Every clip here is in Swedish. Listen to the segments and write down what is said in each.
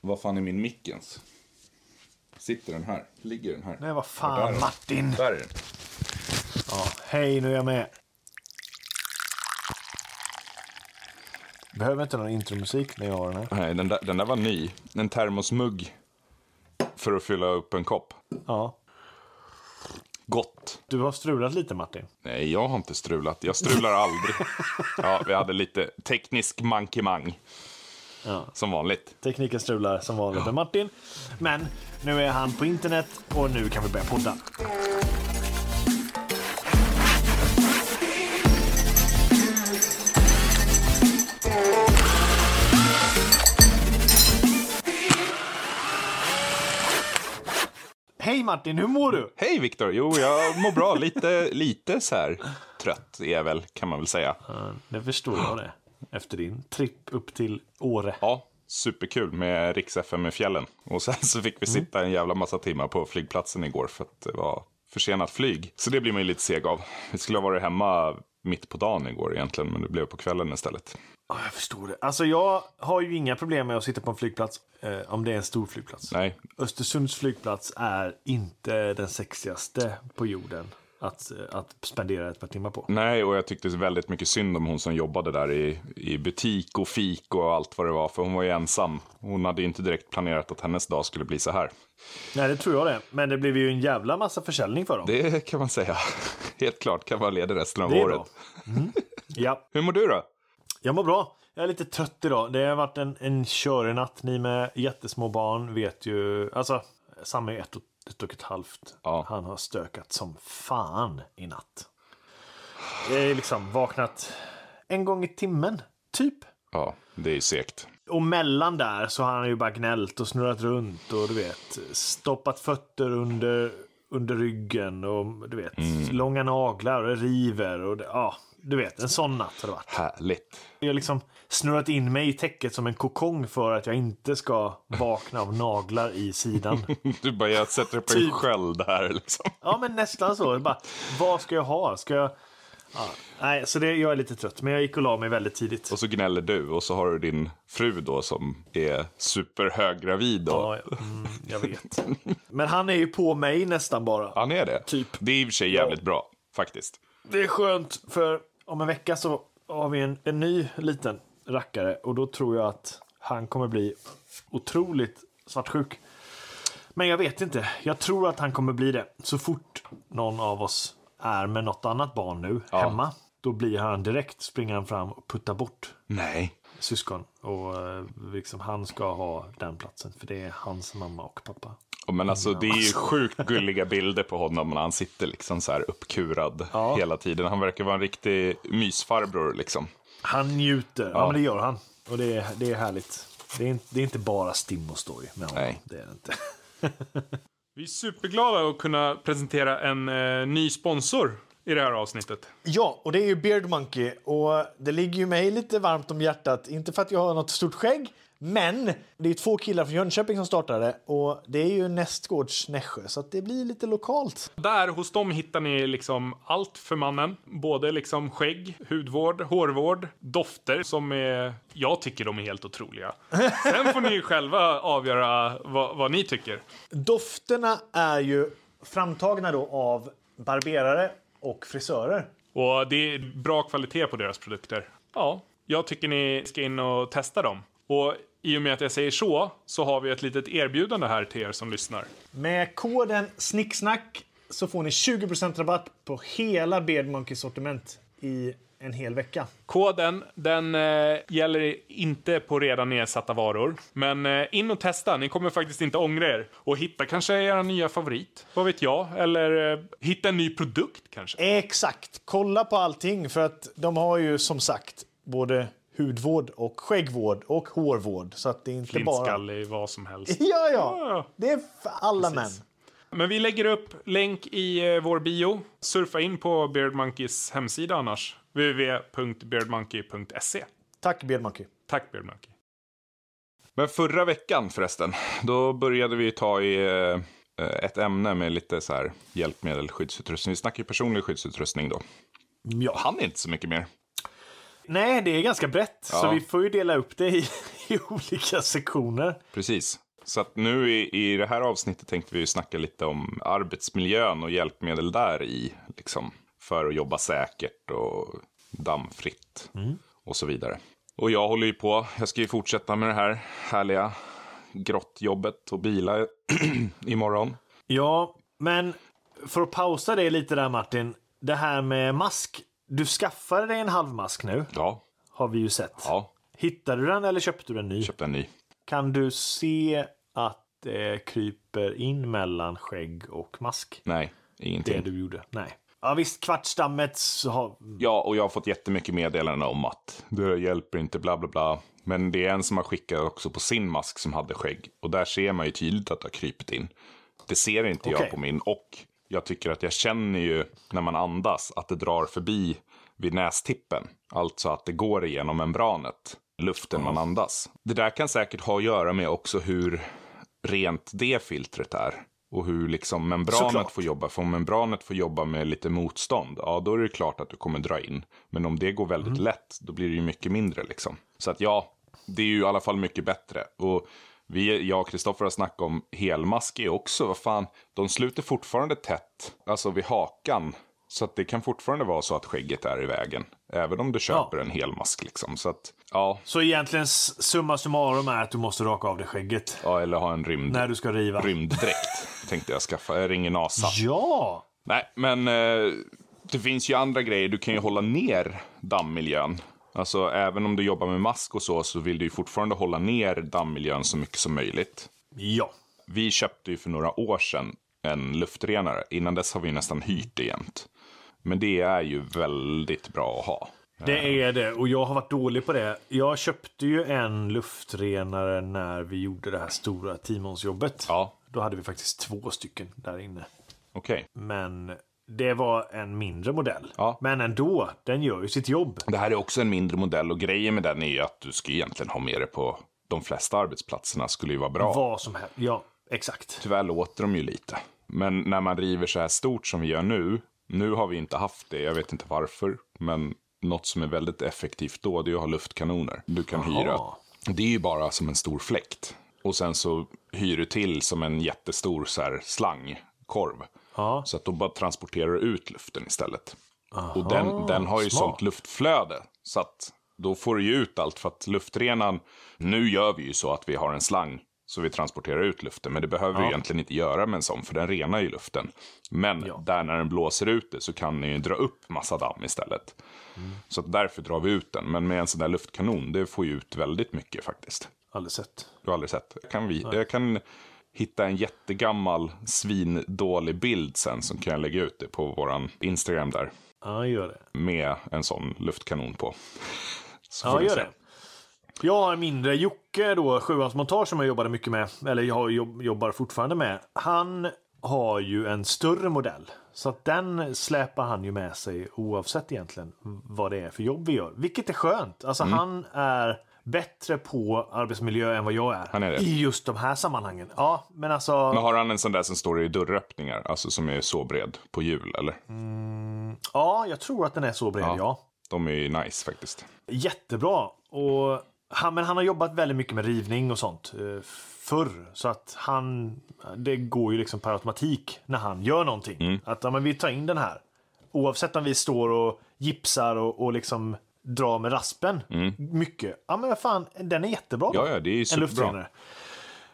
Vad fan är min mickens? Sitter den här? Ligger den här? Nej, vad är fan den? Martin. Där är den. Ja, hej, nu är jag med. Behöver inte någon intromusik när jag har den här. Nej, den där, den där var ny. En termosmugg. För att fylla upp en kopp. Ja. Gott. Du har strulat lite Martin. Nej, jag har inte strulat. Jag strular aldrig. Ja, vi hade lite teknisk mankemang. Ja. Som vanligt. Tekniken strular som vanligt med Martin. Men nu är han på internet och nu kan vi börja podda. Hej Martin, hur mår du? Hej Viktor! Jo, jag mår bra. Lite, lite så här trött är jag väl, kan man väl säga. Det förstår jag det. Efter din tripp upp till Åre. Ja, superkul med Riks FM i fjällen. Och sen så fick vi sitta en jävla massa timmar på flygplatsen igår för att det var försenat flyg. Så det blir man ju lite seg av. Vi skulle ha varit hemma mitt på dagen igår egentligen, men det blev på kvällen istället. Ja, jag förstår det. Alltså jag har ju inga problem med att sitta på en flygplats eh, om det är en stor flygplats. Nej, Östersunds flygplats är inte den sexigaste på jorden att, att spendera ett par timmar på. Nej, och jag tyckte väldigt mycket synd om hon som jobbade där i, i butik och fik och allt vad det var, för hon var ju ensam. Hon hade ju inte direkt planerat att hennes dag skulle bli så här. Nej, det tror jag det. Men det blev ju en jävla massa försäljning för dem. Det kan man säga. Helt klart kan vara ledig resten av Det är året. bra. Mm. Ja, Hur mår du då? jag mår bra. Jag är lite trött idag. Det har varit en, en körenatt. Ni med jättesmå barn vet ju... Alltså, Sam är ett och ett, och ett halvt. Ja. Han har stökat som fan i natt. Jag är liksom vaknat en gång i timmen, typ. Ja, det är segt. Och mellan där så har han ju bara gnällt och snurrat runt och du vet stoppat fötter under, under ryggen och du vet långa naglar och det river och det, ja, du vet en sån natt har det varit. Härligt. Jag har liksom snurrat in mig i täcket som en kokong för att jag inte ska vakna av naglar i sidan. Du bara, jag sätter upp en Typ. sköld här liksom. Ja, men nästan så. Bara, vad ska jag ha? Ska jag... Ja, nej, så det, jag är lite trött, men jag gick och la mig väldigt tidigt. Och så gnäller du och så har du din fru då som är superhöggravid. Då. Ja, mm, jag vet. Men han är ju på mig nästan bara. Han är det? Typ. Det är i och för sig jävligt bra, faktiskt. Det är skönt, för om en vecka så har vi en, en ny liten rackare och då tror jag att han kommer bli otroligt svartsjuk. Men jag vet inte. Jag tror att han kommer bli det. Så fort någon av oss är med något annat barn nu hemma, då blir han direkt, springer han fram och puttar bort Nej. syskon. Och eh, liksom han ska ha den platsen, för det är hans mamma och pappa. Men alltså det är ju sjukt gulliga bilder på honom när han sitter liksom så här uppkurad Ja. hela tiden. Han verkar vara en riktig mysfarbror liksom. Han njuter. Ja, Ja. men det gör han. Och det är, det är härligt. Det är, inte, det är inte bara stim och story med honom. Nej. Det är det inte. Vi är superglada att kunna presentera en eh, ny sponsor i det här avsnittet. Ja, och det är ju Beard Monkey. Och det ligger ju mig lite varmt om hjärtat. Inte för att jag har något stort skägg. Men det är två killar från Jönköping som startade. Och det är ju nästgårds Nässjö. Så att det blir lite lokalt. Där hos dem hittar ni liksom allt för mannen. Både liksom skägg, hudvård, hårvård, dofter som är... Jag tycker de är helt otroliga. Sen får ni själva avgöra vad, vad ni tycker. Dofterna är ju framtagna då av barberare och frisörer. Och det är bra kvalitet på deras produkter. Ja, jag tycker ni ska in och testa dem. Och i och med att jag säger så, så har vi ett litet erbjudande här till er som lyssnar. Med koden SNICKSNACK så får ni 20% rabatt på hela Beard Monkey sortiment i en hel vecka. Koden, den eh, gäller inte på redan nedsatta varor. Men eh, in och testa, ni kommer faktiskt inte ångra er. Och hitta kanske er nya favorit, vad vet jag? Eller eh, hitta en ny produkt kanske. Exakt. Kolla på allting för att de har ju som sagt både hudvård och skäggvård och hårvård. Så att det är inte bara... Flintskallig, vad som helst. Ja, ja. Ja. Det är för alla Precis. män. Men vi lägger upp länk i eh, vår bio. Surfa in på Beard Monkeys hemsida annars. www.beardmonkey.se. Tack Beard Monkey. Tack Beard Monkey. Men förra veckan förresten, då började vi ta i eh, ett ämne med lite så här hjälpmedel, skyddsutrustning. Vi snackar ju personlig skyddsutrustning då. Ja. Han är inte så mycket mer. Nej, det är ganska brett. Så Ja. vi får ju dela upp det i, i olika sektioner. Precis. Så att nu i, i det här avsnittet tänkte vi ju snacka lite om arbetsmiljön och hjälpmedel där i. Liksom, för att jobba säkert och dammfritt och så vidare. Och jag håller ju på, jag ska ju fortsätta med det här härliga grottjobbet och bila imorgon. Ja, men för att pausa det lite där Martin. Det här med mask. Du skaffade dig en halv mask nu, Ja, har vi ju sett. ja, Hittade du den eller köpte du en ny? köpte en ny. Kan du se att det kryper in mellan skägg och mask? Nej, Det ingenting. du gjorde? Nej. Ja visst, kvartsdammet har... Ja, och jag har fått jättemycket meddelanden om att det hjälper inte, bla bla bla. Men det är en som har skickat också på sin mask som hade skägg. Och där ser man ju tydligt att det har krypit in. Det ser inte Okej. jag på min. Och jag tycker att jag känner ju när man andas att det drar förbi vid nästippen. Alltså att det går igenom membranet, luften man andas. Det där kan säkert ha att göra med också hur rent det filtret är. Och hur liksom membranet Såklart. får jobba. För om membranet får jobba med lite motstånd, ja då är det klart att du kommer dra in. Men om det går väldigt Mm. lätt, då blir det ju mycket mindre liksom. Så att ja, det är ju i alla fall mycket bättre. Och vi, jag och Kristoffer har snackat om helmask är också, vad fan, de sluter fortfarande tätt, alltså vid hakan. Så att det kan fortfarande vara så att skägget är i vägen. Även om du köper en helmask liksom. Så att, ja, Så egentligen summa summarum är att du måste raka av dig skägget. ja eller ha en rymd, När du ska riva. rymddräkt. tänkte jag skaffa, jag ringer NASA. Ja! Nej, men eh, det finns ju andra grejer. Du kan ju hålla ner dammmiljön. Alltså även om du jobbar med mask och så, så vill du ju fortfarande hålla ner dammmiljön så mycket som möjligt. Ja. Vi köpte ju för några år sedan en luftrenare. Innan dess har vi nästan hyrt det jämt. Men det är ju väldigt bra att ha. Det är det och jag har varit dålig på det. Jag köpte ju en luftrenare när vi gjorde det här stora Timonsjobbet. Ja, Då hade vi faktiskt två stycken där inne. okej. Men det var en mindre modell. Ja. Men ändå, den gör ju sitt jobb. Det här är också en mindre modell och grejen med den är ju att du ska egentligen ha med det på de flesta arbetsplatserna skulle ju vara bra. Vad som helst. Ja, exakt. Tyvärr låter de ju lite. Men när man river så här stort som vi gör nu. Nu har vi inte haft det, jag vet inte varför. Men något som är väldigt effektivt då, det är att ha luftkanoner. Du kan hyra. Det är ju bara som en stor fläkt. Och sen så hyr du till som en jättestor så här slangkorv. Ja. Så att då bara transporterar ut luften istället. och den, den har ju smart. sånt luftflöde. Så att då får du ju ut allt. För att luftrenaren, nu gör vi ju så att vi har en slang. Så vi transporterar ut luften. Men det behöver vi egentligen inte göra med en sån. För den renar ju luften. Men där när den blåser ut det så kan den ju dra upp massa damm istället. Så att därför drar vi ut den. Men med en sån där luftkanon, det får ju ut väldigt mycket faktiskt. Aldrig sett. Du har aldrig sett? Jag kan, vi, jag kan hitta en jättegammal svindålig bild sen som kan jag lägga ut det på våran Instagram där. Ja, gör det. Med en sån luftkanon på. Så Ja, gör det. Jag har mindre Jocke då, Sjuans montage som jag jobbade mycket med. Eller jag jobb, jobbar fortfarande med. Han har ju en större modell. Så att den släpar han ju med sig oavsett egentligen vad det är för jobb vi gör. Vilket är skönt. Alltså Mm. han är bättre på arbetsmiljö än vad jag är. Han är det. I just de här sammanhangen. Ja, men alltså. Men har han en sån där som står i dörröppningar? Alltså som är så bred på hjul eller? Ja, jag tror att den är så bred, ja. De är ju nice faktiskt. Jättebra. Och han, men han har jobbat väldigt mycket med rivning och sånt eh, förr. Så att han, det går ju liksom per automatik när han gör någonting. Att ja, men vi tar in den här. Oavsett om vi står och gipsar och, och liksom drar med raspen mycket. Ja men fan, den är jättebra. Ja, ja, det är en luftrenare.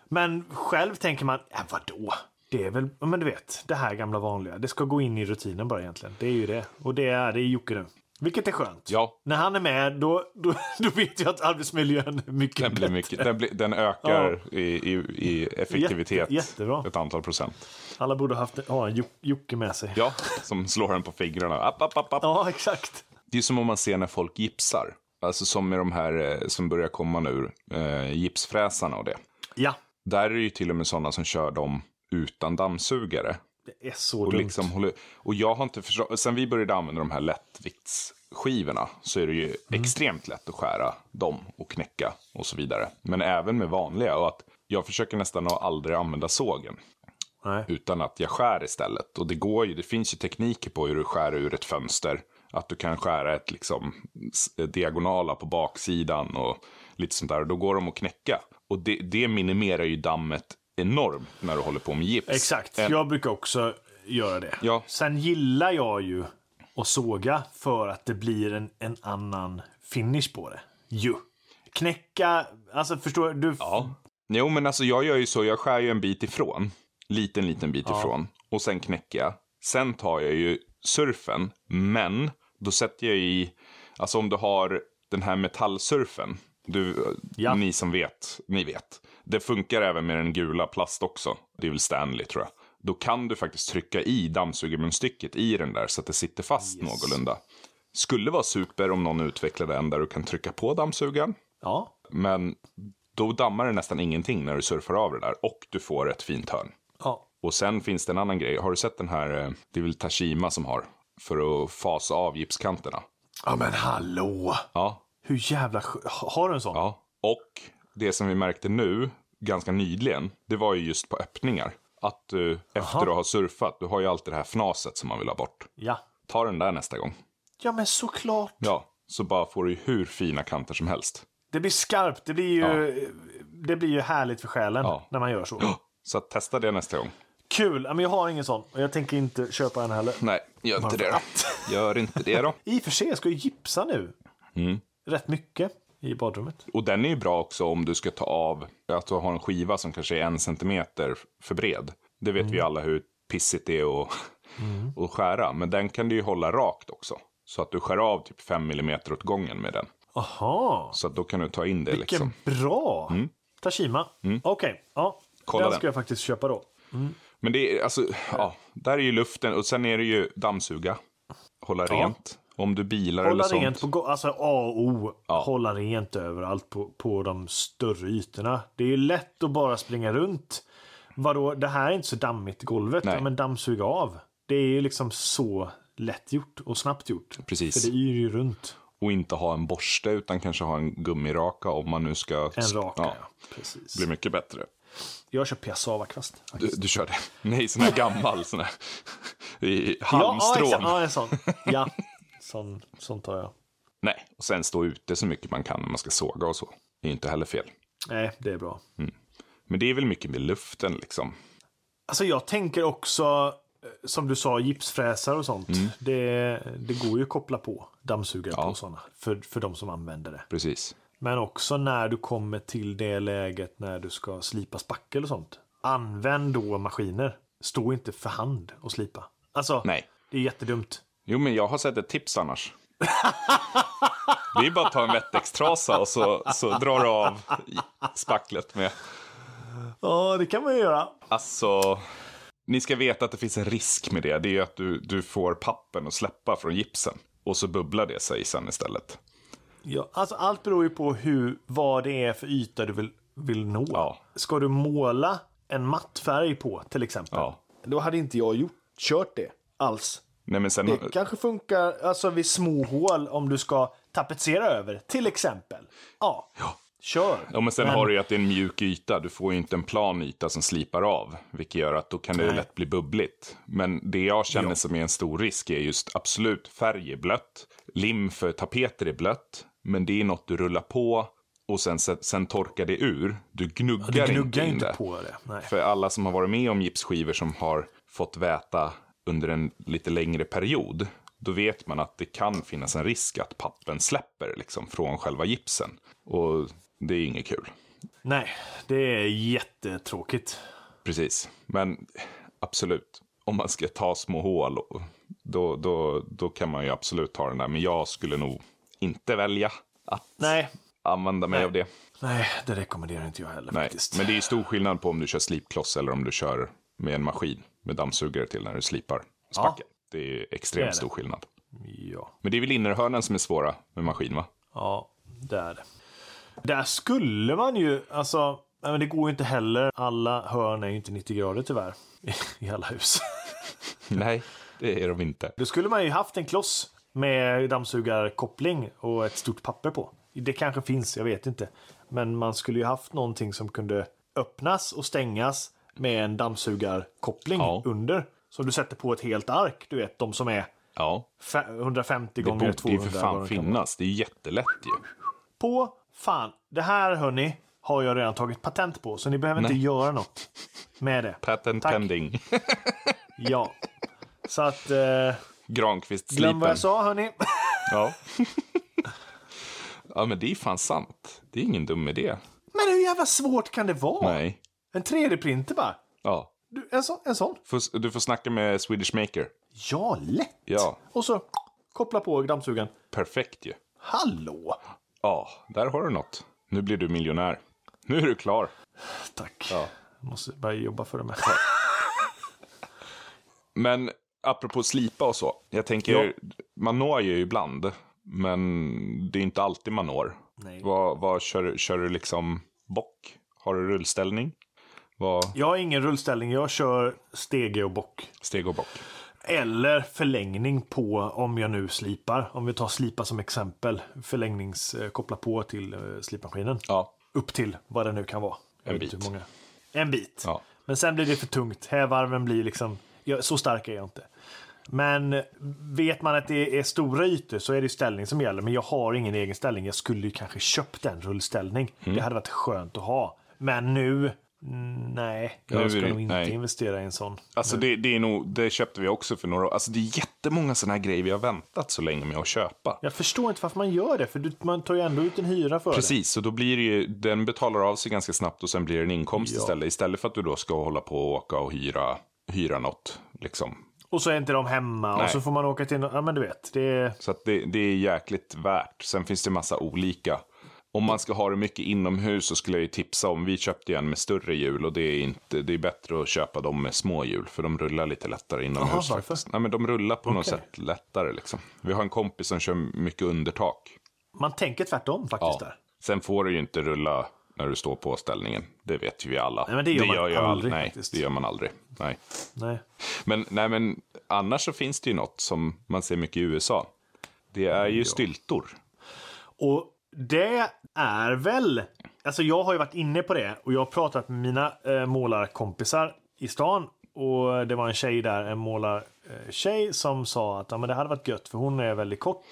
Men själv tänker man, ja, vadå? Det är väl, ja, men du vet, det här gamla vanliga. Det ska gå in i rutinen bara egentligen. Det är ju det. Och det är det är Jocke nu. Vilket är skönt. Ja. När han är med, då, då, då vet jag att arbetsmiljön är mycket Den, blir bättre. mycket, den, blir, den ökar i, i, i effektivitet Jätte- jättebra. ett antal procent. Alla borde haft, ha en Jo- Jocke med sig. Ja, som slår den på fingrarna. App, app, app, app. Ja, exakt. Det är som om man ser när folk gipsar. Alltså som med de här eh, som börjar komma nu, eh, gipsfräsarna och det. Ja, Där är det ju till och med sådana som kör dem utan dammsugare. det är så Och, dumt. liksom håller, och jag har inte förstått, sen vi började använda de här lättviktsskivorna så är det ju Mm. extremt lätt att skära dem och knäcka och så vidare. Men även med vanliga. Och att jag försöker nästan att aldrig använda sågen. Nej. Utan att jag skär istället. Och det går ju, det finns ju tekniker på hur du skär ur ett fönster. Att du kan skära ett liksom s- diagonala på baksidan och lite sånt där. Då går de att knäcka. Och det, det minimerar ju dammet enormt när du håller på med gips. Exakt, En- jag brukar också göra det. Ja. Sen gillar jag ju att såga för att det blir en, en annan finish på det. Ju. Knäcka, alltså förstår du? Ja. Jo, men alltså jag gör ju så. Jag skär ju en bit ifrån. Liten, liten bit ifrån. Och sen knäcker jag. Sen tar jag ju surfen. Men då sätter jag i, alltså om du har den här metallsurfen. Du, Ja. ni som vet, ni vet. Det funkar även med den gula plast också. Det är väl Stanley tror jag. Då kan du faktiskt trycka i dammsugarmunstycket i den där så att det sitter fast någorlunda. Skulle vara super om någon utvecklade en där du kan trycka på dammsugaren. Ja. Men då dammar det nästan ingenting när du surfar av det där och du får ett fint hörn. ja. Och sen finns det en annan grej. Har du sett den här, eh, det är väl Tashima som har, för att fasa av gipskanterna? Ja men hallå! Ja, Hur jävla Har du en sån? ja. Och det som vi märkte nu, ganska nyligen, det var ju just på öppningar. Att du efter att ha surfat, du har ju alltid det här fnaset som man vill ha bort. Ja. Ta den där nästa gång. Ja men såklart. Ja, så bara får du ju hur fina kanter som helst. Det blir skarpt. Det blir ju, det blir ju härligt för själen Ja. när man gör så. Så testa det nästa gång. Kul! Men jag har ingen sån och jag tänker inte köpa en heller. Nej, gör inte det då. Gör inte det då. I och för sig, jag ska ju gipsa nu. Mm. Rätt mycket i badrummet. Och den är ju bra också om du ska ta av, att du har en skiva som kanske är en centimeter för bred. Det vet vi alla hur pissigt det är att, att skära. Men den kan du ju hålla rakt också. Så att du skär av typ 5 mm åt gången med den. Aha! Så att då kan du ta in det Vilken liksom. bra! Tashima. Okej, ja. Kolla den den. ska jag faktiskt köpa då. Men det är alltså, ja, där är ju luften och sen är det ju dammsuga. Hålla rent. Om du bilar Hålla eller rent sånt. på alltså A och O. Ja. Hålla rent överallt på, på de större ytorna. Det är ju lätt att bara springa runt. Vadå, det här är inte så dammigt golvet. Nej. Ja, men dammsuga av. Det är ju liksom så lätt gjort och snabbt gjort. Precis. För det yr ju runt. Och inte ha en borste utan kanske ha en gummiraka om man nu ska... En raka, ja. Ja, Precis. blir mycket bättre. Jag kör piassavakvast. Du, du kör det? Nej, sån här gammal. Sån här. I Ja, halmstrån. exakt. ja, en sån. Ja, sån, sån tar jag. Nej, och sen stå ute så mycket man kan när man ska såga och så. Det är inte heller fel. Nej, det är bra. Men det är väl mycket med luften liksom. Alltså jag tänker också, eh, som du sa, gipsfräsar och sånt. Det, det går ju att koppla på dammsugare Ja. på sådana. För, för de som använder det. Precis. Men också när du kommer till det läget när du ska slipa spackel och sånt. Använd då maskiner. Stå inte för hand och slipa. Alltså, Nej. det är jättedumt. Jo, men jag har sett ett tips annars. Det är bara att ta en Wettex-trasa och så, så drar du av spacklet med. Ja, det kan man ju göra. Alltså, ni ska veta att det finns en risk med det. Det är ju att du, du får pappen att släppa från gipsen. Och så bubblar det sig sen istället. Ja, alltså allt beror ju på hur, vad det är för yta du vill, vill nå. Ja. Ska du måla en matt färg på till exempel. Ja. Då hade inte jag gjort, kört det alls. Nej, men sen... Det kanske funkar alltså vid små hål om du ska tapetsera över till exempel. Ja, kör. Ja, men sen har du ju att det är en mjuk yta. Du får ju inte en plan yta som slipar av. Vilket gör att då kan det Nej. lätt bli bubbligt. Men det jag känner Ja. som är en stor risk är just absolut färg är blött. Lim för tapeter är blött. Men det är något du rullar på och sen, sen, sen torkar det ur. Du gnuggar, Du inte gnuggar in inte det. på det. Nej. För alla som har varit med om gipsskivor som har fått väta under en lite längre period. Då vet man att det kan finnas en risk att pappen släpper liksom, från själva gipsen. Och det är inget kul. Nej, det är jättetråkigt. Precis, men absolut. Om man ska ta små hål, då, då, då kan man ju absolut ta den där. Men jag skulle nog inte välja att Nej, använda mig Nej. av det. nej, det rekommenderar inte jag heller Nej, faktiskt. men det är stor skillnad på om du kör slipkloss eller om du kör med en maskin med dammsugare till när du slipar spacken. Det är extremt Det är det. stor skillnad. Ja. Men det är väl innerhörnen som är svåra med maskin, va? Ja, det är det. Där skulle man ju, alltså, men det går ju inte heller. Alla hörn är ju inte 90 grader tyvärr. I alla hus. Nej, det är de inte. Då skulle man ju haft en kloss med dammsugarkoppling och ett stort papper på. Det kanske finns, jag vet inte. Men man skulle ju haft någonting som kunde öppnas och stängas med en dammsugarkoppling Ja. under. Som du sätter på ett helt ark, du vet, de som är Ja, fe- 150 det gånger borde 200. ju för fan finnas. Det är jättelätt ju. På fan, det här hörni, har jag redan tagit patent på, så ni behöver inte göra något med det. Patent Tack. pending. Ja. Så att, eh, Granqvist glöm vad jag sa hörni. Ja. ja, men det är fan sant. Det är ingen dum idé. Men hur jävla svårt kan det vara? Nej. En 3D-printer bara. Ja. Du, en, sån, en sån? Får- Du får snacka med Swedish Maker. Ja, lätt. Ja, Och så koppla på dammsugaren. perfekt ju. Hallå! Ja, där har du något. Nu blir du miljonär. Nu är du klar. Tack. Ja. Jag måste börja jobba för det med. Men apropå slipa och så. Jag tänker, Ja. man når ju ibland. Men det är inte alltid man når. Nej. Vad, vad kör, kör du liksom bock? Har du rullställning? Vad, Jag har ingen rullställning. Jag kör stege och bock. steg och bock? Eller förlängning på om jag nu slipar. Om vi tar slipa som exempel. Förlängnings eh, koppla på till eh, slipmaskinen. Ja. Upp till vad det nu kan vara. En bit. En bit. Ja. Men sen blir det för tungt. Hävarven blir liksom... Ja, så stark är jag inte. Men vet man att det är stora ytor så är det ställning som gäller. Men jag har ingen egen ställning. Jag skulle ju kanske köpt en rullställning. Mm. Det hade varit skönt att ha. Men nu... Nej, jag ska det- nog inte nej. investera i en sån. Alltså det, det är nog, det köpte vi också för några år. Alltså det är jättemånga sådana här grejer vi har väntat så länge med att köpa. Jag förstår inte varför man gör det, för du, man tar ju ändå ut en hyra för Precis, så då blir det ju, den betalar av sig ganska snabbt och sen blir det en inkomst Ja. istället. Istället för att du då ska hålla på och åka och hyra, hyra något. Liksom. Och så är inte de hemma Nej. och så får man åka till... Ja, men du vet. Det är... Så det, det är jäkligt värt. Sen finns det massa olika. Om man ska ha det mycket inomhus så skulle jag ju tipsa om, vi köpte en med större hjul och det är, inte, det är bättre att köpa dem med små hjul för de rullar lite lättare inomhus. Jaha, varför? faktiskt. Nej, men de rullar på något Okej. sätt lättare liksom. Vi har en kompis som kör mycket undertak. Man tänker tvärtom faktiskt där. Sen får du ju inte rulla när du står på ställningen. Det vet ju vi alla. Nej, men det gör man ju aldrig, Nej, faktiskt. det gör man aldrig. Nej. Nej. Men, nej, men annars så finns det ju något som man ser mycket i USA. Det är ju styltor. Och det är väl... Alltså jag har ju varit inne på det och jag har pratat med mina eh, målarkompisar i stan. Och det var en tjej där, en målartjej som sa att ja, men det hade varit gött för hon är väldigt kort.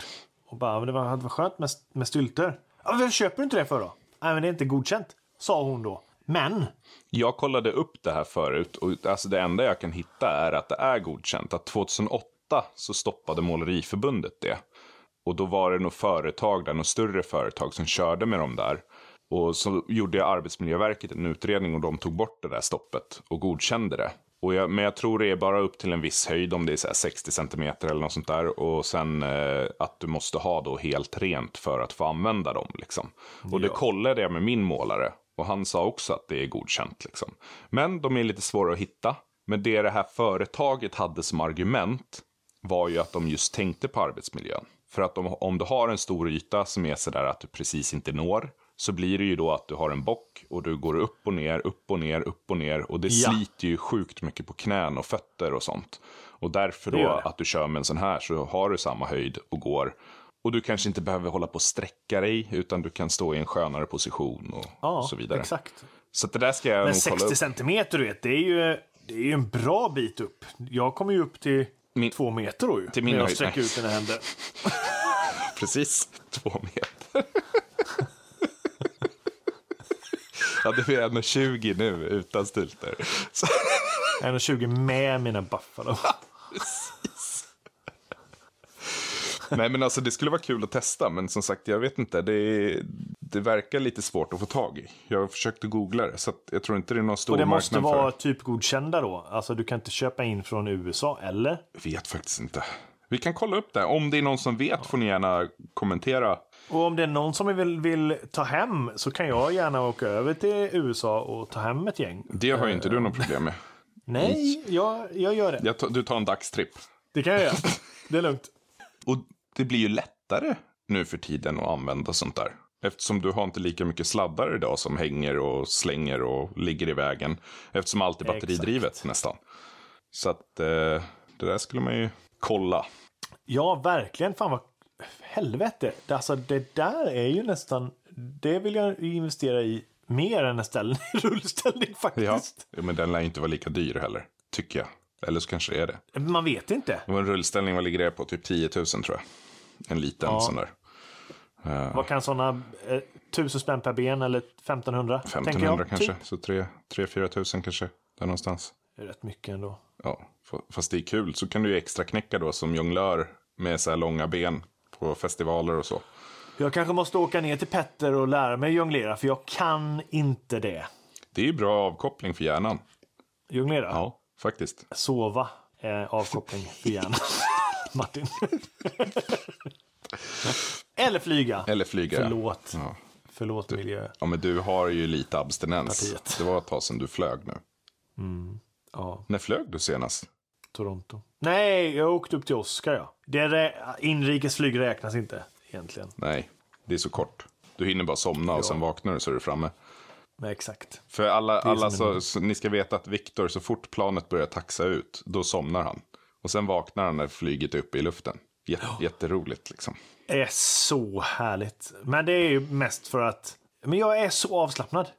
Och bara, men det hade varit skönt med, med stylter. Ja, varför köper du inte det för då? Nej, men det är inte godkänt, sa hon då. Men, Jag kollade upp det här förut och alltså det enda jag kan hitta är att det är godkänt. Att 2008 så stoppade Måleriförbundet det. Och då var det nog företag där, något större företag som körde med dem där. Och så gjorde Arbetsmiljöverket en utredning och de tog bort det där stoppet och godkände det. Och jag, men jag tror det är bara upp till en viss höjd, om det är så här 60 centimeter eller något sånt där. Och sen eh, att du måste ha då helt rent för att få använda dem. Liksom. Och det kollade jag med min målare. Och han sa också att det är godkänt. Liksom. Men de är lite svåra att hitta. Men det det här företaget hade som argument var ju att de just tänkte på arbetsmiljön. För att om, om du har en stor yta som är sådär att du precis inte når, så blir det ju då att du har en bock och du går upp och ner, upp och ner, upp och ner. Och det Ja. sliter ju sjukt mycket på knän och fötter och sånt. Och därför Det då gör det. att du kör med en sån här så har du samma höjd och går. Och du kanske inte behöver hålla på och sträcka dig, utan du kan stå i en skönare position och, ja, så vidare. exakt. Så det där ska jag Men nog kolla 60 upp. centimeter, du vet, det är ju, det är ju en bra bit upp. Jag kommer ju upp till Min- två meter då ju. Till min när jag höjd, sträcker nej. ut mina händer. Precis, två meter. Ja, det blir 1,20 nu utan stylter. Så, 1,20 med mina Buffalo. nej, men alltså det skulle vara kul att testa, men som sagt, jag vet inte. Det, det verkar lite svårt att få tag i. Jag har försökt att googla det, så jag tror inte det är någon stor Och det måste marknad vara för typgodkända då. Alltså du kan inte köpa in från USA, eller? det. Vet faktiskt inte. Vi kan kolla upp det. Om det är någon som vet får ni gärna kommentera. Och om det är någon som vill, vill ta hem så kan jag gärna åka över till USA och ta hem ett gäng. Det har ju inte du något problem med. Nej, jag, jag gör det. Jag tar- du tar en dagstripp. Det kan jag göra. Det är lugnt. Och det blir ju lättare nu för tiden att använda sånt där. Eftersom du har inte lika mycket sladdar idag som hänger och slänger och ligger i vägen. Eftersom allt är batteridrivet nästan. Så att eh, det där skulle man ju kolla. Ja, verkligen. Fan vad helvete. Det- Alltså det där är ju nästan. Det vill jag investera i mer än en ställning, rullställning faktiskt. Ja. men den lär ju inte vara lika dyr heller. Tycker jag. Eller så kanske det är det. Man vet inte. Och en rullställning, vad ligger det på? Typ 10 000 tror jag. En liten Ja. sån där. Eh, Vad kan sådana, eh, 1000 spänn per ben eller 1500? tänker 1500 jag, kanske, Typ. så 3-4 tusen kanske, där någonstans. Det är rätt mycket ändå. Ja, fast det är kul. Så kan du ju extra knäcka då som jonglör med så här långa ben på festivaler och så. Jag kanske måste åka ner till Petter och lära mig jonglera, för jag kan inte det. Det är ju bra avkoppling för hjärnan. Jonglera? Ja, faktiskt. Sova är avkoppling för hjärnan. Martin. Eller flyga. Eller flyga. Förlåt. Ja. Förlåt miljö. ja, men du har ju lite abstinens. Partiet. Det var ett tag sedan du flög nu. Ja, När flög du senast? Toronto. Nej, jag åkte upp till Oscar ja. Det är rä- inrikesflyg räknas inte egentligen. Nej, det är så kort. Du hinner bara somna och sen vaknar du så är du framme. Men exakt. För alla, alla som så, så, ni ska veta att Viktor, så fort planet börjar taxa ut, då somnar han. Och sen vaknar han när flyget är uppe i luften. Jätte, Jätteroligt liksom. Det är så härligt. Men det är ju mest för att men jag är så avslappnad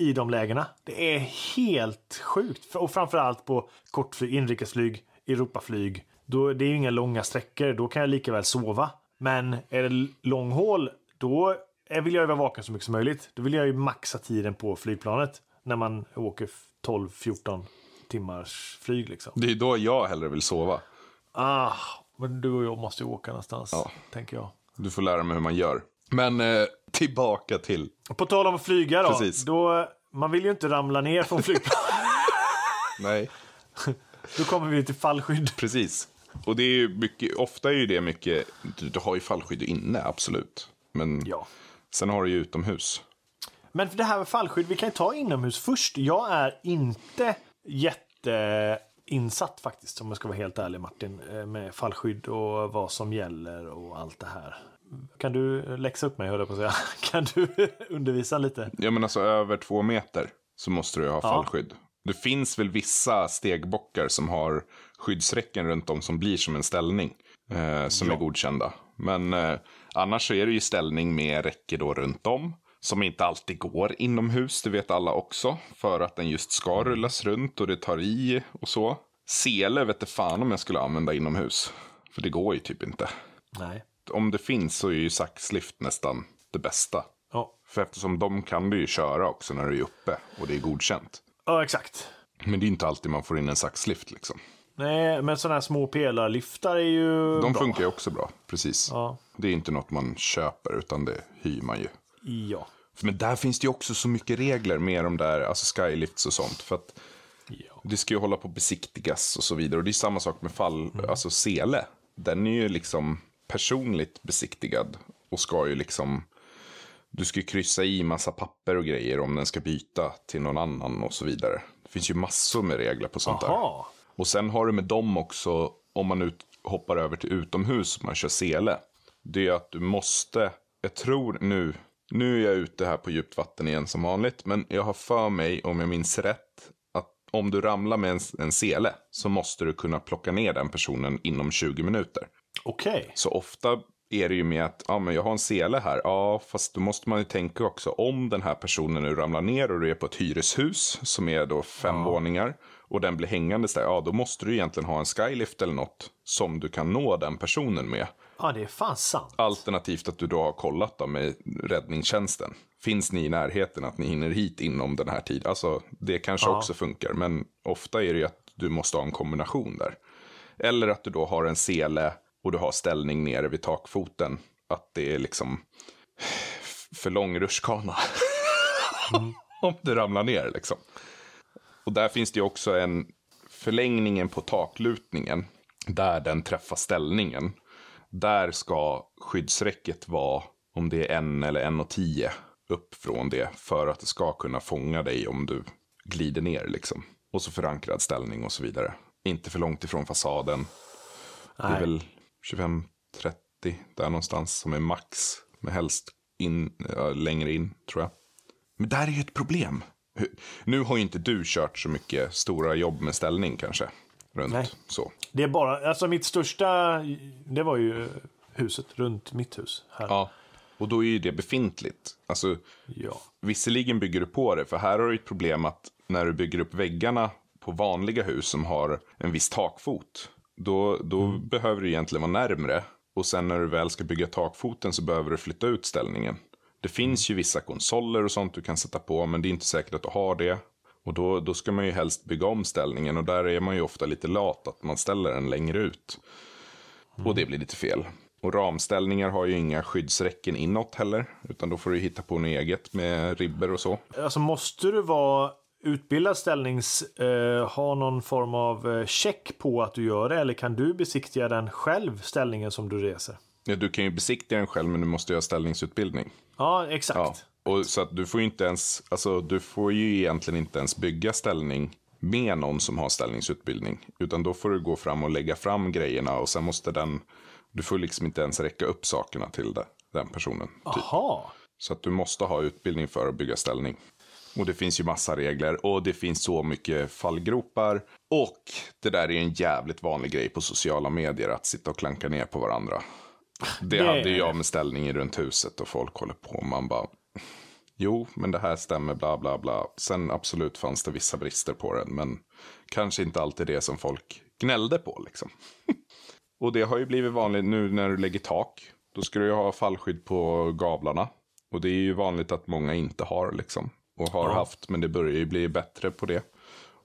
i de lägena. Det är helt sjukt. Och framförallt på kortflyg, inrikesflyg, Europaflyg. Då, det är ju inga långa sträckor. Då kan jag lika väl sova. Men är det långhål, då vill jag ju vara vaken så mycket som möjligt. Då vill jag ju maxa tiden på flygplanet. När man åker 12-14 timmars flyg liksom. Det är då jag hellre vill sova. Ah, men du och jag måste ju åka någonstans, Ja. tänker jag. Du får lära mig hur man gör. Men eh, tillbaka till... På tal om att flyga då. Precis. då man vill ju inte ramla ner från flygplan. Nej, då kommer vi till fallskydd. precis. Och det är ju mycket, ofta är ju det mycket, du, du har ju fallskydd inne, absolut. Men Ja. sen har du ju utomhus. Men för det här med fallskydd, vi kan ju ta inomhus först. Jag är inte jätteinsatt faktiskt, om jag ska vara helt ärlig Martin, eh, med fallskydd och vad som gäller och allt det här. Kan du läxa upp mig, höll jag på att säga. Kan du undervisa lite? Ja men alltså över två meter så måste du ju ha fallskydd. Det finns väl vissa stegbockar som har skyddsräcken runt om som blir som en ställning. Eh, som är godkända. Men eh, annars så är det ju ställning med räcke då runt om. Som inte alltid går inomhus, det vet alla också. För att den just ska rullas runt och det tar i och så. Sele vet inte fan om jag skulle använda inomhus. För det går ju typ inte. Nej. Om det finns så är ju saxlift nästan det bästa. Ja, För eftersom de kan du ju köra också när du är uppe och det är godkänt. ja exakt. Men det är inte alltid man får in en saxlift liksom. Nej, men sådana här små pelarlyftar är ju De bra. funkar ju också bra, precis. Ja. Det är inte något man köper utan det hyr man ju. Ja. Men där finns det ju också så mycket regler med de där, alltså skylifts och sånt. För att ja. det ska ju hålla på att besiktigas och så vidare. Och det är samma sak med fall, alltså sele. Den är ju liksom personligt besiktigad och ska ju liksom du ska ju kryssa i massa papper och grejer om den ska byta till någon annan och så vidare. Det finns ju massor med regler på sånt där. Jaha. Och sen har du med dem också, om man ut, hoppar över till utomhus, om man kör sele. Det är att du måste, jag tror nu, nu är jag ute här på djupt vatten igen som vanligt. Men jag har för mig, om jag minns rätt, att om du ramlar med en, en sele så måste du kunna plocka ner den personen inom 20 minuter. Okej. Så ofta är det ju med att ja, men jag har en sele här. Ja, fast då måste man ju tänka också om den här personen nu ramlar ner och du är på ett hyreshus som är då fem våningar och den blir hängandes där. Ja, då måste du egentligen ha en skylift eller något som du kan nå den personen med. Ja, det är fan sant. Alternativt att du då har kollat då med räddningstjänsten. Finns ni i närheten att ni hinner hit inom den här tiden? Alltså, det kanske Ja. också funkar, men ofta är det ju att du måste ha en kombination där. Eller att du då har en sele och du har ställning nere vid takfoten. Att det är liksom för lång rutschkana. Om du ramlar ner liksom. Och där finns det ju också en förlängningen på taklutningen. Där den träffar ställningen. Där ska skyddsräcket vara, om det är en eller en och tio upp från det. För att det ska kunna fånga dig om du glider ner liksom. Och så förankrad ställning och så vidare. Inte för långt ifrån fasaden. Det är Nej. väl 25-30 där någonstans som är max. Men helst in, ja, längre in tror jag. Men där är ju ett problem. Nu har ju inte du kört så mycket stora jobb med ställning kanske. Runt Nej. så. Det är bara, alltså mitt största, det var ju huset runt mitt hus. Här. Ja, och då är ju det befintligt. Alltså, ja. visserligen bygger du på det, för här har du ett problem att när du bygger upp väggarna på vanliga hus som har en viss takfot, då, då behöver du egentligen vara närmre Och sen när du väl ska bygga takfoten så behöver du flytta ut ställningen. Det finns ju vissa konsoler och sånt du kan sätta på, men det är inte säkert att du har det. Och då, då ska man ju helst bygga om ställningen och där är man ju ofta lite lat, att man ställer den längre ut. Och det blir lite fel. Och ramställningar har ju inga skyddsräcken inåt heller, utan då får du hitta på något eget med ribber och så. Alltså måste du vara utbildad ställnings... Eh, ha någon form av eh, check på att du gör det? Eller kan du besiktiga den själv, ställningen som du reser? Ja, du kan ju besiktiga den själv, men du måste göra ställningsutbildning. Ja, exakt. Ja. Och så att du får ju inte ens, alltså du får ju egentligen inte ens bygga ställning med någon som har ställningsutbildning. Utan då får du gå fram och lägga fram grejerna och sen måste den, du får liksom inte ens räcka upp sakerna till det, den personen. Typ. Aha. Så att du måste ha utbildning för att bygga ställning. Och det finns ju massa regler och det finns så mycket fallgropar. Och det där är en jävligt vanlig grej på sociala medier, att sitta och klanka ner på varandra. Det, Det- hade jag med ställningen runt huset och folk håller på man bara... Jo, men det här stämmer, bla bla bla. Sen absolut fanns det vissa brister på den, men kanske inte alltid det som folk gnällde på liksom. och det har ju blivit vanligt nu när du lägger tak. Då ska du ju ha fallskydd på gavlarna. Och det är ju vanligt att många inte har liksom. Och har Ja. haft, men det börjar ju bli bättre på det.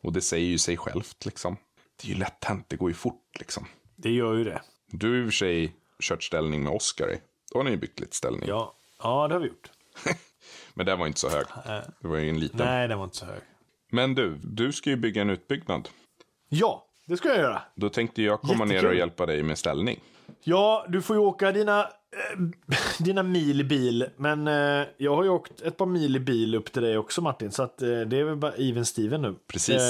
Och det säger ju sig självt liksom. Det är ju lätt hänt, det går ju fort liksom. Det gör ju det. Du har i och för sig kört ställning med Oscar i. Då har ni ju byggt lite ställning. Ja, ja det har vi gjort. Men den var inte så hög. Det var ju en liten. Nej, den var inte så hög. Men du, du ska ju bygga en utbyggnad. Ja, det ska jag göra. Då tänkte jag komma ner Jättekul. och hjälpa dig med ställning. Ja, du får ju åka dina, eh, dina mil i bil. Men eh, jag har ju åkt ett par mil i bil upp till dig också Martin. Så att, eh, det är väl bara even Steven nu. Precis.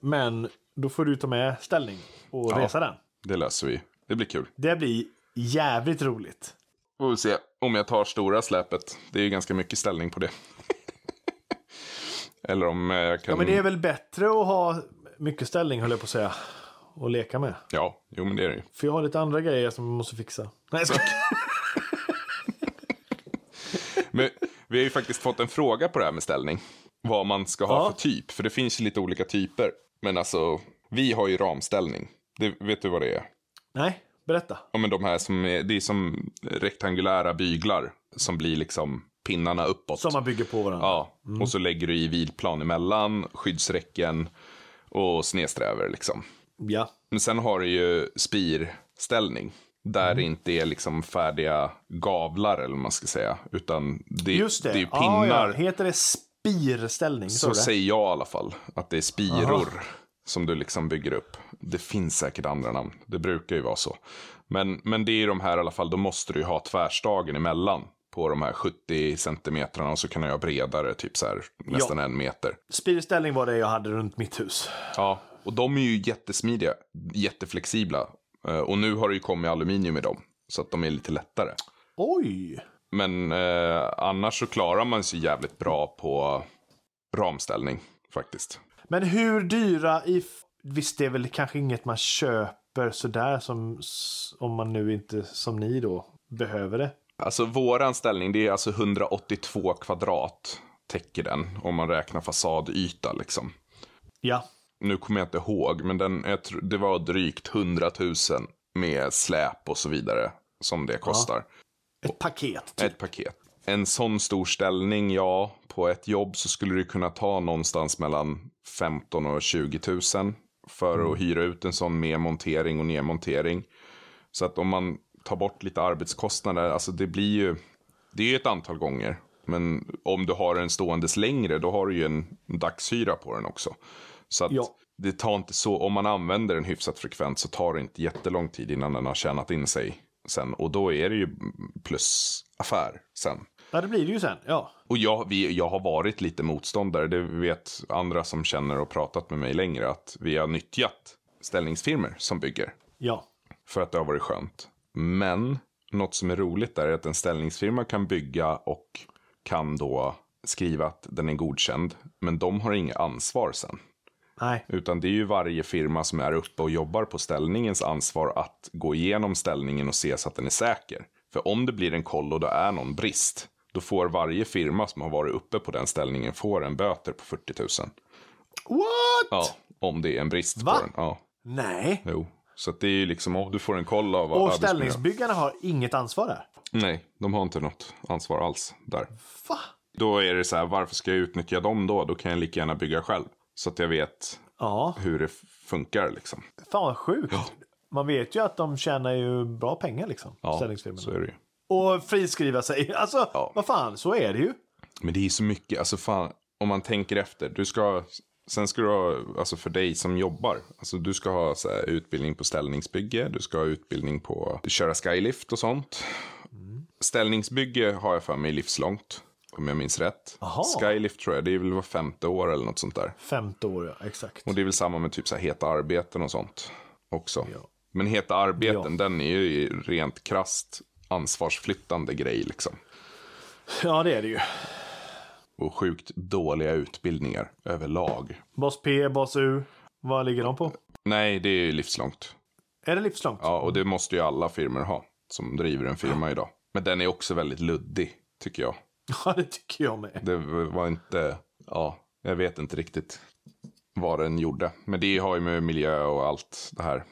Men då får du ta med ställning och Ja. resa den. Det löser vi. Det blir kul. Det blir jävligt roligt. Får vi se om jag tar stora släpet. Det är ju ganska mycket ställning på det. Eller om jag kan... Ja, men det är väl bättre att ha mycket ställning höll jag på att säga. Och leka med. Ja, jo men det är det ju. För jag har lite andra grejer som jag måste fixa. Nej, jag. Men vi har ju faktiskt fått en fråga på det här med ställning. Vad man ska ha Ja. för typ. För det finns ju lite olika typer. Men alltså, vi har ju ramställning. Det, vet du vad det är? Nej, berätta. Ja, men de här som är, det är som rektangulära byglar. Som blir liksom pinnarna uppåt. Som man bygger på varandra. Ja, och så lägger du i vilplan emellan, skyddsräcken och snedsträver liksom. Ja. Men sen har du ju spirställning. Där det inte är liksom färdiga gavlar eller vad man ska säga. Utan det, Just det. det är ju Ja, pinnar. ja. Heter det spirställning? Så det? säger jag i alla fall. Att det är spiror som du liksom bygger upp. Det finns säkert andra namn. Det brukar ju vara så. Men, men det är de här i alla fall. Då måste du ju ha tvärstagen emellan. På de här 70 centimetrarna. Och så kan jag bredare, typ så här nästan en meter. Spirställning var det jag hade runt mitt hus. Ja, och de är ju jättesmidiga. Jätteflexibla. Eh, Och nu har det ju kommit aluminium i dem. Så att de är lite lättare. Oj! Men eh, annars så klarar man sig jävligt bra på ramställning faktiskt. Men hur dyra i... Visst, det är väl kanske inget man köper sådär som om man nu inte som ni då behöver det. Alltså våran ställning det är alltså 182 kvadrat täcker den. Om man räknar fasadyta liksom. Ja. Nu kommer jag inte ihåg men den, tror, det var drygt 100 000 med släp och så vidare. Som det kostar. Ett paket. Typ. Ett paket. En sån stor ställning, ja, på ett jobb så skulle det kunna ta någonstans mellan 15 och 20 000 för att hyra ut en sån med montering och nedmontering. Så att om man tar bort lite arbetskostnader, alltså det blir ju, det är ju ett antal gånger. Men om du har den ståendes längre, då har du ju en dagshyra på den också. Så att Ja. det tar inte så, om man använder den hyfsat frekvent så tar det inte jättelång tid innan den har tjänat in sig sen. Och då är det ju plusaffär sen. Ja, det blir det ju sen. Ja. Och jag, vi, jag har varit lite motståndare, det vet andra som känner och pratat med mig längre, att vi har nyttjat ställningsfirmor som bygger. Ja. För att det har varit skönt. Men något som är roligt där är att en ställningsfirma kan bygga och kan då skriva att den är godkänd. Men de har inget ansvar sen. Nej. Utan det är ju varje firma som är uppe och jobbar på ställningens ansvar att gå igenom ställningen och se så att den är säker. För om det blir en koll och det är någon brist, då får varje firma som har varit uppe på den ställningen får en böter på 40 000. What? Ja, om det är en brist Va? på den. Ja, Nej. jo. Så det är ju liksom, oh, du får en koll av Och ställningsbyggarna har inget ansvar där. Nej, de har inte något ansvar alls där. Va? Då är det så här, varför ska jag utnyttja dem då? Då kan jag lika gärna bygga själv. Så att jag vet Ja, hur det funkar liksom. fan vad sjukt. Man vet ju att de tjänar ju bra pengar liksom. Ja, så är det ju. Och friskriva sig. Alltså, Ja. vad fan, så är det ju. Men det är så mycket, alltså fan, om man tänker efter. Du ska, sen ska du ha, alltså för dig som jobbar, alltså du ska ha här, utbildning på ställningsbygge, du ska ha utbildning på att köra skylift och sånt. Ställningsbygge har jag för mig livslångt, om jag minns rätt. Aha. Skylift tror jag, det är väl var femte år eller något sånt där. Femte år, ja. Exakt. Och det är väl samma med typ så här heta arbeten och sånt också. Ja. Men heta arbeten, Ja. den är ju rent krasst ansvarsflyttande grej liksom. Ja, det är det ju. Och sjukt dåliga utbildningar överlag. Bas P, Bas U. Vad ligger de på? Nej, det är ju livslångt. Är det livslångt? Ja, och det måste ju alla firmor ha som driver en firma idag. Men den är också väldigt luddig, tycker jag. Ja, det tycker jag med. Det var inte, ja, jag vet inte riktigt vad den gjorde. Men det har ju med miljö och allt det här.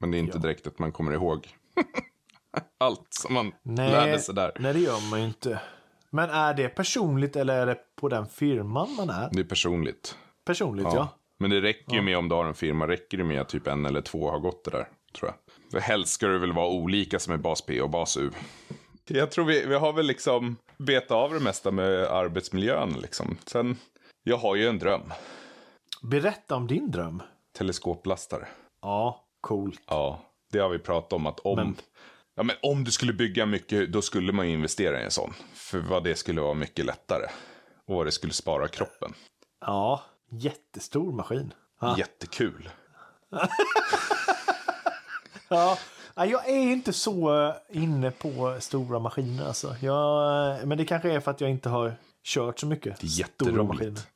Men det är inte Ja. direkt att man kommer ihåg allt som man lärde sig där. nej, det gör man ju inte. Men är det personligt eller är det på den firman man är? Det är personligt. Personligt, ja. Men det räcker ju med om du har en firma, räcker det med att typ en eller två har gått det där, tror jag. För helst ska det väl vara olika som är bas P och bas U. Jag tror vi, vi har väl liksom betat av det mesta med arbetsmiljön liksom. Sen, jag har ju en dröm. Berätta om din dröm. Teleskoplastare. Ja, coolt. Ja, det har vi pratat om att om... Men- Ja, men om du skulle bygga mycket, då skulle man ju investera i en sån. För vad det skulle vara mycket lättare. Och vad det skulle spara kroppen. Ja, jättestor maskin. Ja. Jättekul. Ja. Ja, jag är inte så eh, inne på stora maskiner alltså. Jag, men det kanske är för att jag inte har kört så mycket. Det är jätteroligt.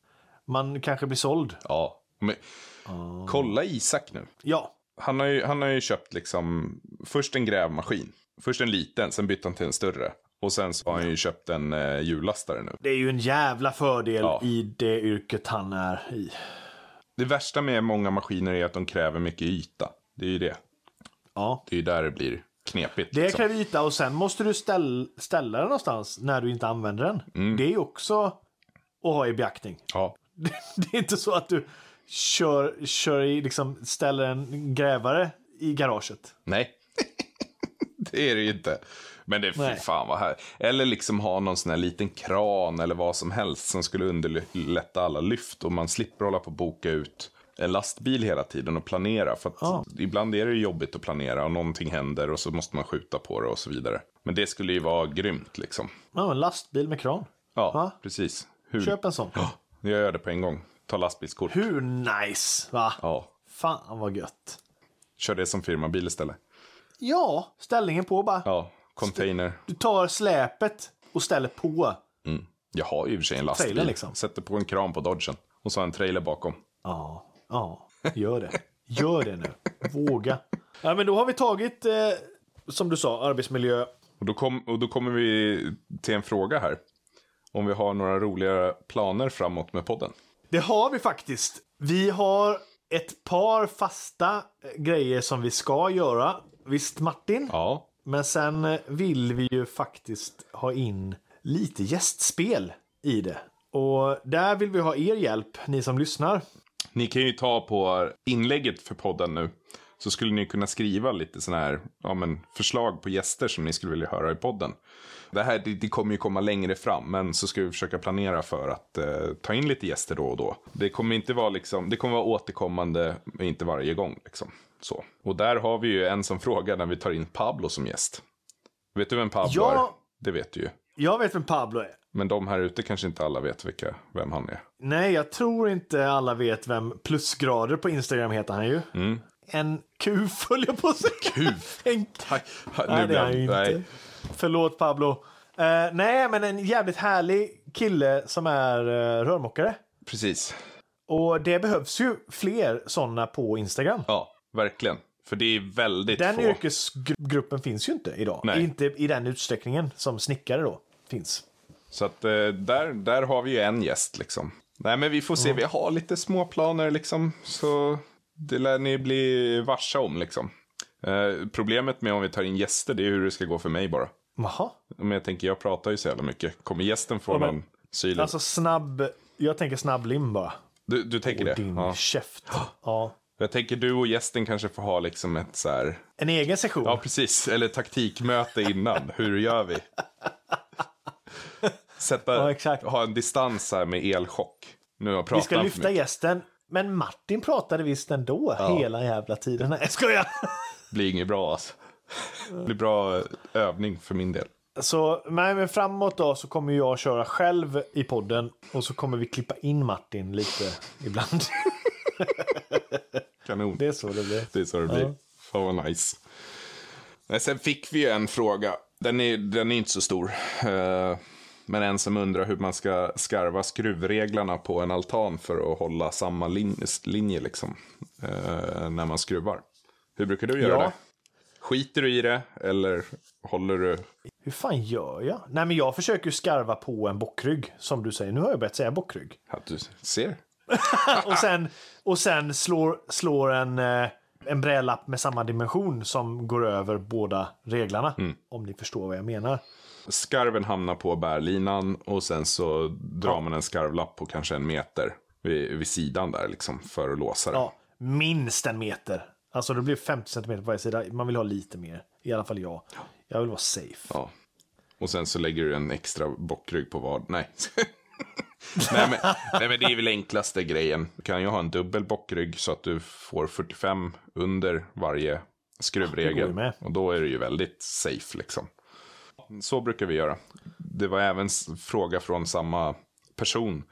Man kanske blir såld. Ja. Men, Kolla Isak nu. Ja, Han har, ju, han har ju köpt liksom först en grävmaskin. Först en liten, sen bytte han till en större. Och sen så har han ju köpt en eh, hjullastare nu. det är ju en jävla fördel Ja. i det yrket han är i. Det värsta med många maskiner är att de kräver mycket yta. Det är ju det. Ja. Det är ju där det blir knepigt. Det liksom. kräver yta och sen måste du ställ, ställa den någonstans när du inte använder den. Mm. Det är ju också att ha i beaktning. Ja. Det är inte så att du kör, kör i, liksom, ställer en grävare i garaget. Nej. det är det ju inte. Men det är fy fan vad här. Eller liksom ha någon sån här liten kran eller vad som helst som skulle underlätta alla lyft. Och man slipper hålla på och boka ut en lastbil hela tiden och planera. För Ja. ibland är det jobbigt att planera och någonting händer och så måste man skjuta på det och så vidare. Men det skulle ju vara grymt liksom. Ja, en lastbil med kran. Ja, Va? precis. Hur? Köp en sån. Ja, jag gör det på en gång. Ta lastbilskort. Hur nice, va? Ja, Fan vad gött. kör det som firmabil istället. Ja, ställningen på bara. Ja, container. Du tar släpet och ställer på. Mm. Jag har ju i och för sig en lastbil. Trailer, liksom. Sätter på en kran på dodgen. Och så en trailer bakom. Ja, ja, gör det. Gör det nu. Våga. Ja, men då har vi tagit, eh, som du sa, arbetsmiljö. Och då, kom, och då kommer vi till en fråga här. Om vi har några roliga planer framåt med podden. Det har vi faktiskt. Vi har ett par fasta eh, grejer som vi ska göra. Visst Martin? Ja, Men sen eh, vill vi ju faktiskt ha in lite gästspel i det. Och där vill vi ha er hjälp, ni som lyssnar. Ni kan ju ta på inlägget för podden nu. Så skulle ni kunna skriva lite sådana här ja, men förslag på gäster som ni skulle vilja höra i podden. Det här det, det kommer ju komma längre fram, men så ska vi försöka planera för att eh, ta in lite gäster då och då. Det kommer inte vara liksom, det kommer vara återkommande, men inte varje gång liksom. Så. Och där har vi ju en som frågar när vi tar in Pablo som gäst. Vet du vem Pablo Ja. är? Det vet du ju. Jag vet vem Pablo är. Men de här ute kanske inte alla vet vilka, vem han är. Nej, jag tror inte alla vet vem plusgrader på Instagram heter han ju. En kuf höll jag på att säga. Kuf? En... Nej, Nej, det är han ju inte. nej. Förlåt Pablo. Eh, nej, men en jävligt härlig kille som är uh, rörmokare. Precis. Och det behövs ju fler sådana på Instagram. Ja, verkligen. För det är väldigt Den få. yrkesgruppen finns ju inte idag. Nej. Inte i den utsträckningen som snickare då finns. Så att eh, där, där har vi ju en gäst liksom. Nej men vi får se, vi har lite små planer liksom. Så det lär ni bli varsa om liksom. Eh, problemet med om vi tar in gäster, det är hur det ska gå för mig bara. Jaha. Men jag tänker, jag pratar ju så jävla mycket. Kommer gästen få Ja, men- någon syl? Alltså snabb, jag tänker snabb lim bara. du, du tänker det? Din Ja. käft. Ja. Jag tänker du och gästen kanske får ha liksom ett så här... En egen session. Ja, precis. Eller taktikmöte innan. Hur gör vi? Sätta, Ja, ha en distans här med elchock. Nu har Vi ska lyfta gästen. Men Martin pratade visst ändå hela jävla tiden. Nej, ska jag? blir inget bra alltså. Det blir bra övning för min del. Så nej, men framåt då så kommer jag köra själv i podden och så kommer vi klippa in Martin lite ibland. Kanon. Det är så det blir. Det är så det blir. Fan vad nice. Nej, sen fick vi ju en fråga. Den är, den är inte så stor. Eh, Men en som undrar hur man ska skarva skruvreglarna på en altan för att hålla samma lin linje liksom. eh, När man skruvar. Hur brukar du göra Ja. det? Skiter du i det eller håller du? Hur fan gör jag? Nej, men jag försöker skarva på en bockrygg, som du säger. Nu har jag börjat säga bockrygg. Att du ser? Och sen, och sen slår, slår en, eh, en brädlapp med samma dimension som går över båda reglarna. Om ni förstår vad jag menar. Skarven hamnar på bärlinan och sen så drar man en skarvlapp på kanske en meter vid, vid sidan där liksom för att låsa det. Ja, minst en meter. Alltså det blir 50 centimeter på varje sida. Man vill ha lite mer. I alla fall jag. Jag vill vara safe. Ja. Och sen så lägger du en extra bockrygg på vad? Nej. nej, men, nej men det är väl enklaste grejen. Du kan ju ha en dubbel bockrygg så att du får 45 under varje skruvregel. Och då är det ju väldigt safe liksom. Så brukar vi göra. Det var även fråga från samma person.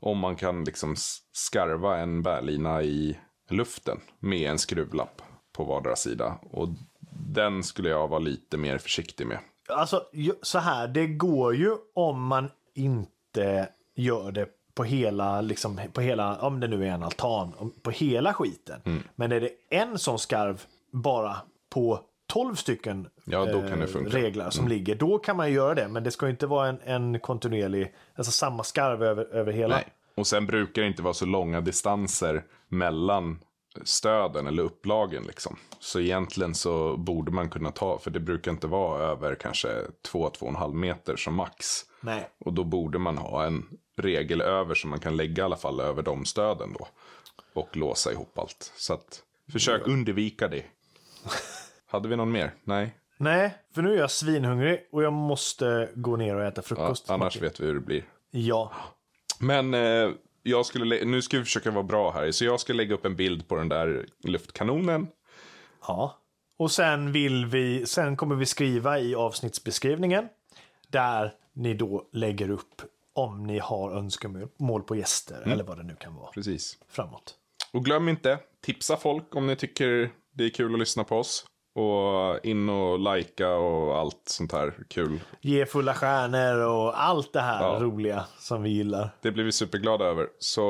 Om man kan liksom skarva en bärlina i luften med en skruvlapp på vardera sida. Och den skulle jag vara lite mer försiktig med. Alltså så här, det går ju om man inte gör det på hela, liksom, på hela, om det nu är en altan, på hela skiten. Mm. Men är det en sån skarv bara på 12 stycken Ja, eh. Mm. reglar som ligger, då kan man ju göra det. Men det ska inte vara en, en kontinuerlig, alltså samma skarv över, över hela. Nej. Och sen brukar det inte vara så långa distanser mellan stöden eller upplagen liksom. Så egentligen så borde man kunna ta, för det brukar inte vara över kanske 2-2,5 meter som max. Nej. Och då borde man ha en regel över som man kan lägga i alla fall över de stöden då. Och låsa ihop allt. Så att försök undvika det. Hade vi någon mer? Nej. Nej, för nu är jag svinhungrig och jag måste gå ner och äta Ja, frukost. annars Martin. vet vi hur det blir. Ja. Men eh, jag skulle nu ska vi försöka vara bra här. Så jag ska lägga upp en bild på den där luftkanonen. Ja. Och sen vill vi, sen kommer vi skriva i avsnittsbeskrivningen där ni då lägger upp om ni har önskemål på gäster eller vad det nu kan vara Precis. framåt. Och glöm inte, tipsa folk om ni tycker det är kul att lyssna på oss. Och in och likea och allt sånt här kul. Ge fulla stjärnor och allt det här Ja. roliga som vi gillar. Det blir vi superglada över. Så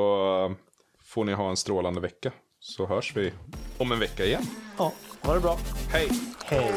eh, får ni ha en strålande vecka. Så hörs vi om en vecka igen. Ja, ha det bra. Hej! Hej!